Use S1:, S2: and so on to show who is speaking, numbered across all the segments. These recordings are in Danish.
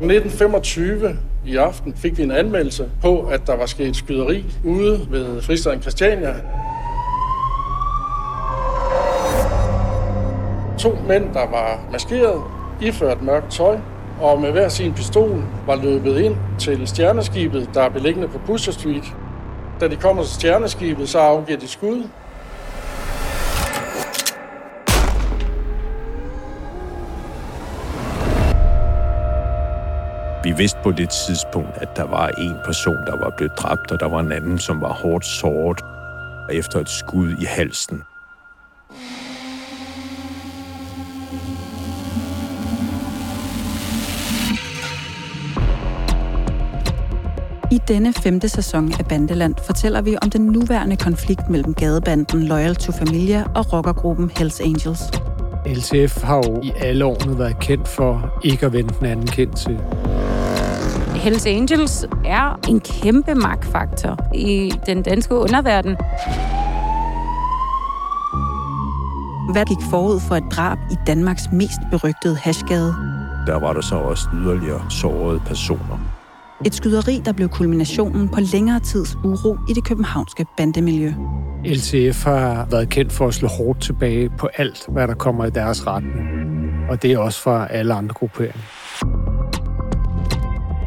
S1: 1925 i aften fik vi en anmeldelse på, at der var sket skyderi ude ved fristaden Christiania. To mænd, der var maskeret, iført mørkt tøj, og med hver sin pistol var løbet ind til stjerneskibet, der er beliggende på Pusher Street. Da de kommer til stjerneskibet, så afgiver de skud,
S2: Vi vidste på det tidspunkt, at der var en person, der var blevet dræbt, og der var en anden, som var hårdt såret efter et skud i halsen.
S3: I denne femte sæson af Bandeland fortæller vi om den nuværende konflikt mellem gadebanden Loyal to Familia og rockergruppen Hells Angels.
S4: LTF har jo i alle årene været kendt for ikke at vende den anden kendt til.
S5: Hells Angels er en kæmpe magtfaktor i den danske underverden.
S3: Hvad gik forud for et drab i Danmarks mest berygtede hashgade?
S2: Der var der så også yderligere sårede personer.
S3: Et skyderi, der blev kulminationen på længere tids uro i det københavnske bandemiljø.
S4: LTF har været kendt for at slå hårdt tilbage på alt, hvad der kommer i deres retning. Og det er også fra alle andre grupperinger.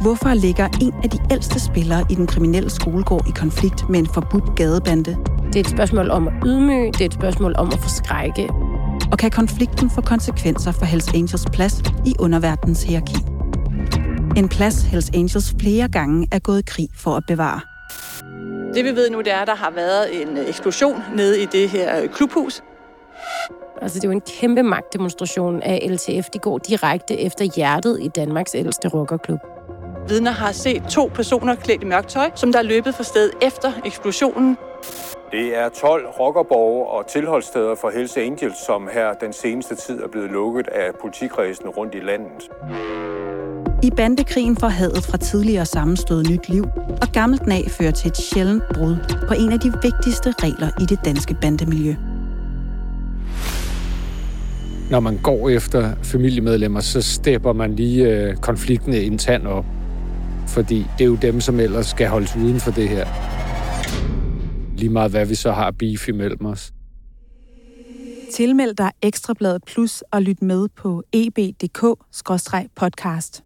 S3: Hvorfor ligger en af de ældste spillere i den kriminelle skolegård i konflikt med en forbudt gadebande?
S5: Det er et spørgsmål om at ydmyge, det er et spørgsmål om at forskrække.
S3: Og kan konflikten få konsekvenser for Hells Angels plads i underverdens hierarki? En plads Hells Angels flere gange er gået i krig for at bevare.
S6: Det vi ved nu, det er, at der har været en eksplosion nede i det her klubhus.
S5: Altså, det er jo en kæmpe magtdemonstration af LTF. De går direkte efter hjertet i Danmarks ældste rockerklub.
S6: Vidner har set to personer klædt i mørkt tøj, som der er løbet fra stedet efter eksplosionen.
S7: Det er 12 rockerborge og tilholdssteder for Hells Angels, som her den seneste tid er blevet lukket af politikredsen rundt i landet.
S3: I bandekrigen får hadet fra tidligere sammenstød nyt liv, og gammelt nag fører til et sjældent brud på en af de vigtigste regler i det danske bandemiljø.
S4: Når man går efter familiemedlemmer, så stepper man lige øh, konflikten internt op. Fordi det er jo dem, som ellers skal holdes uden for det her. Lige meget hvad vi så har beef imellem os.
S3: Tilmeld dig Ekstrabladet Plus og lyt med på eb.dk-podcast.